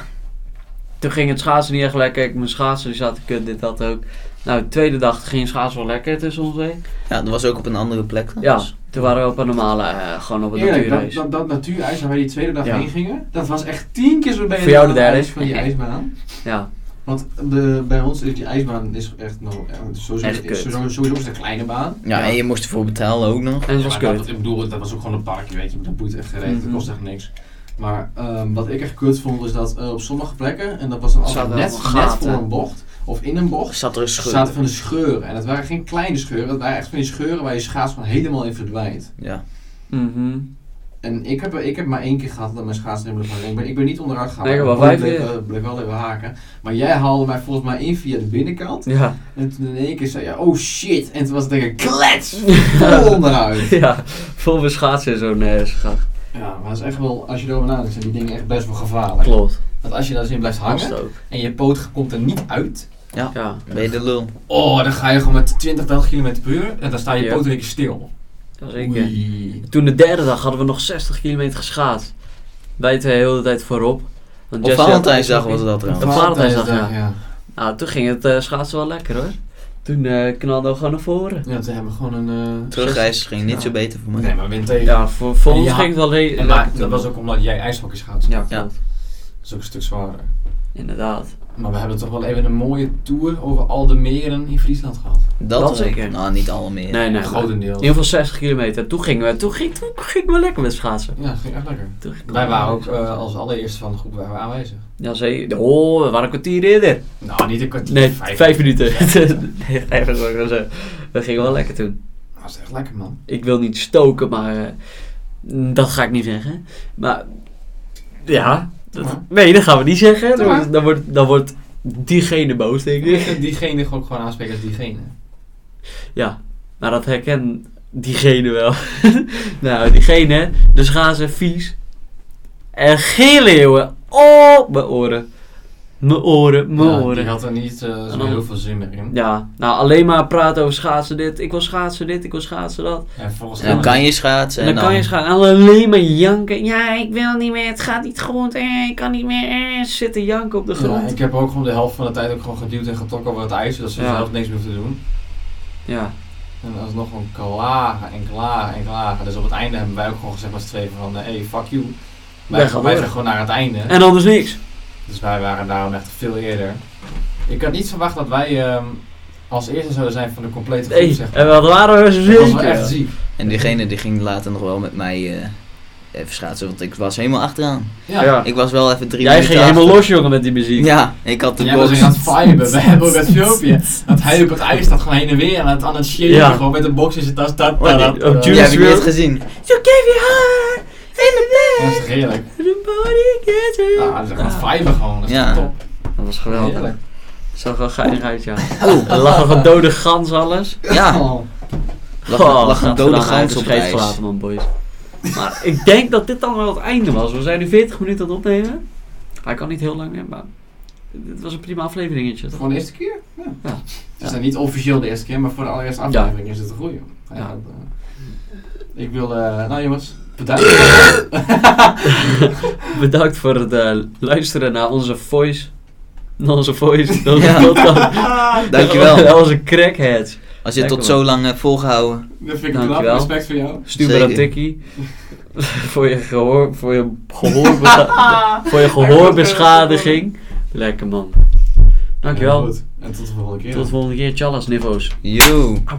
Toen ging het schaatsen niet echt lekker. Ik, mijn schaatsen die zaten kut, dit, dat ook. Nou, de tweede dag ging schaatsen wel lekker tussen ons heen. Ja, dat was ook op een andere plek. dan. Ja, toen waren we op een normale, eh, gewoon op een Eerlijk, dat, natuurreis. dat, dat natuurijs waar wij die tweede dag Ja. heen gingen, dat was echt tien keer zo beter Voor jou de derde. van die ijsbaan. Ja, Want de, bij ons is die ijsbaan is echt nog, eh, sowieso, Echt kut. is sowieso, is het een kleine baan. Ja, en je moest ervoor betalen ook nog. en het was maar dat, kut. ik bedoel, dat was ook gewoon een parkje, weet je, dat boeit echt gereed, Mhm. dat kost echt niks. Maar ehm, wat ik echt kut vond, is dat eh, op sommige plekken, en dat was dan altijd net, net voor een bocht, of in een bocht, Zat er een scheur. zaten van de scheuren. En het waren geen kleine scheuren, het waren echt van die scheuren waar je schaats gewoon helemaal in verdwijnt. Ja. Mhm. En ik heb, ik heb maar één keer gehad dat mijn schaatsen helemaal van ik ben, ik ben niet onderuit gegaan. Nee, wel maar vijf bleef, keer. eh, bleef wel even haken. Maar jij haalde mij volgens mij in via de binnenkant. Ja. En toen in één keer zei je, oh shit. En toen was het tegen klets, vol onderuit. ja, vol met schaatsen in zo'n eh, schach. Ja, maar dat is echt wel, als je erover nadenkt, zijn die dingen echt best wel gevaarlijk. Klopt. Want als je daar zin blijft Was het hangen en je poot komt er niet uit. Ja. Ben je de lul? Oh, dan ga je gewoon met 20, 30 km per uur en dan sta je Ja. poot een keer stil. Oei. Toen de derde dag hadden we nog 60 kilometer geschaatst. Wij twee de hele tijd voorop. Want Op Valentijnsdag was dat trouwens. Op Valentijnsdag, ja. ja. Nou, toen ging het eh, schaatsen wel lekker hoor. Toen eh knalden we gewoon naar voren. Ja, toen hebben we gewoon een... eh, Terugreis ging niet Ja. zo beter voor mij. Nee, maar win tegen. Ja, voor, voor ons ja, ging het wel En lekker maar, toen. dat was ook omdat jij ijshockey schaatst. Ja, Ja. klopt. Dat is ook een stuk zwaarder. Inderdaad. Maar we hebben toch wel even een mooie tour over al de meren in Friesland gehad. Dat, Dat wel. zeker. Nou, niet alle meer. Nee, nee. Grotendeels. In ieder geval 60 kilometer. Toen gingen we, toen ging, toen gingen we lekker met schaatsen. Ja, dat ging echt lekker. Toen Wij waren ook eh, als allereerste van de groep waren we aanwezig. Ja, zeker. Oh, we waren een kwartier eerder. Nou, niet een kwartier. Nee, vijf, vijf, minuten. nee, even zo. We gingen wel lekker toen. Dat is echt lekker, man. Ik wil niet stoken, maar eh, dat ga ik niet zeggen. Maar ja, dat- nee, dat gaan we niet zeggen. Dan, dan, wordt, dan wordt diegene boos, denk Ik diegene gewoon, gewoon aanspreken als diegene. Ja, maar dat herken diegene wel. nou, diegene, dus gaan ze vies. En geen leeuwen. Oh, mijn oren. Mijn oren, mijn Ja, die oren. had er niet eh, zo dan- heel veel zin meer in. Ja, nou alleen maar praten over schaatsen dit. Ik wil schaatsen dit, ik wil schaatsen dat. En volgens En dan kan je schaatsen. En dan kan je schaatsen. En alleen maar janken. Ja, ik wil niet meer, het gaat niet goed. Eh, ik kan niet meer. Eh, zitten janken op de Ja, grond. ik heb ook gewoon de helft van de tijd ook gewoon geduwd en getrokken over het ijs, zodat ze Ja. zelf niks meer hoeven te doen. Ja, En dat is nog gewoon klagen en klagen en klagen. Dus op het einde hebben wij ook gewoon gezegd met z'n tweeën van, eh, hey, fuck you. Wij, Wij gaan gewoon naar het einde. en anders niks. Dus wij waren daarom echt veel eerder. Ik had niet verwacht dat wij ehm, als eerste zouden zijn van de complete groep, Nee, zeg en wat waren we zo Dat was wel zeker. echt ziek. En diegene die ging later nog wel met mij eh, even schaatsen, want ik was helemaal achteraan. Ja. Ja. Ik was wel even drie Jij ging helemaal los, jongen, met die muziek. Ja, ik had de Jij was box. aan het viben. We hebben ook dat filmpje. Dat hij op het ijs staat gewoon heen en weer aan het, aan het. Ja. Gewoon met een box in zijn tas. Dat, Oh, dat, die- dat, dat. Heb je niet WRLD? gezien? You gave your the Dat is heerlijk. Everybody gets it. Ja, dat is echt gewoon. Dat is Ja. top. Dat was geweldig. Heerlijk. Zag wel geinig uit, ja. Er lag nog een dode gans alles. Ja, Oh. lag, Oh, lag een dode gans op ijs. gelaten, man, boys. Maar ik denk dat dit dan wel het einde was. We zijn nu 40 minuten aan het opnemen. Hij kan niet heel lang meer, maar dit was een prima afleveringetje. toch? Voor de eerste keer? Ja. Ja. Het is dan niet officieel de eerste keer, maar voor de allereerste aflevering is het een goeie. Ja. Ja. dat, eh, ik wil, eh, nou jongens, bedankt. Bedankt voor het eh, luisteren naar onze voice. Naar onze voice. Naar onze Ja. podcast. Dankjewel. Naar onze crackheads. Als je het tot zo lang hebt volgehouden. Dat vind ik knap, Dankjewel. respect voor jou. Stuur me dat Zeker. tikkie. voor je gehoor, voor je gehoorbescha- voor je gehoorbeschadiging. Lekker man. Dankjewel. En tot de volgende keer. Tot de volgende keer. Tjallas, niveaus. Yo. Au.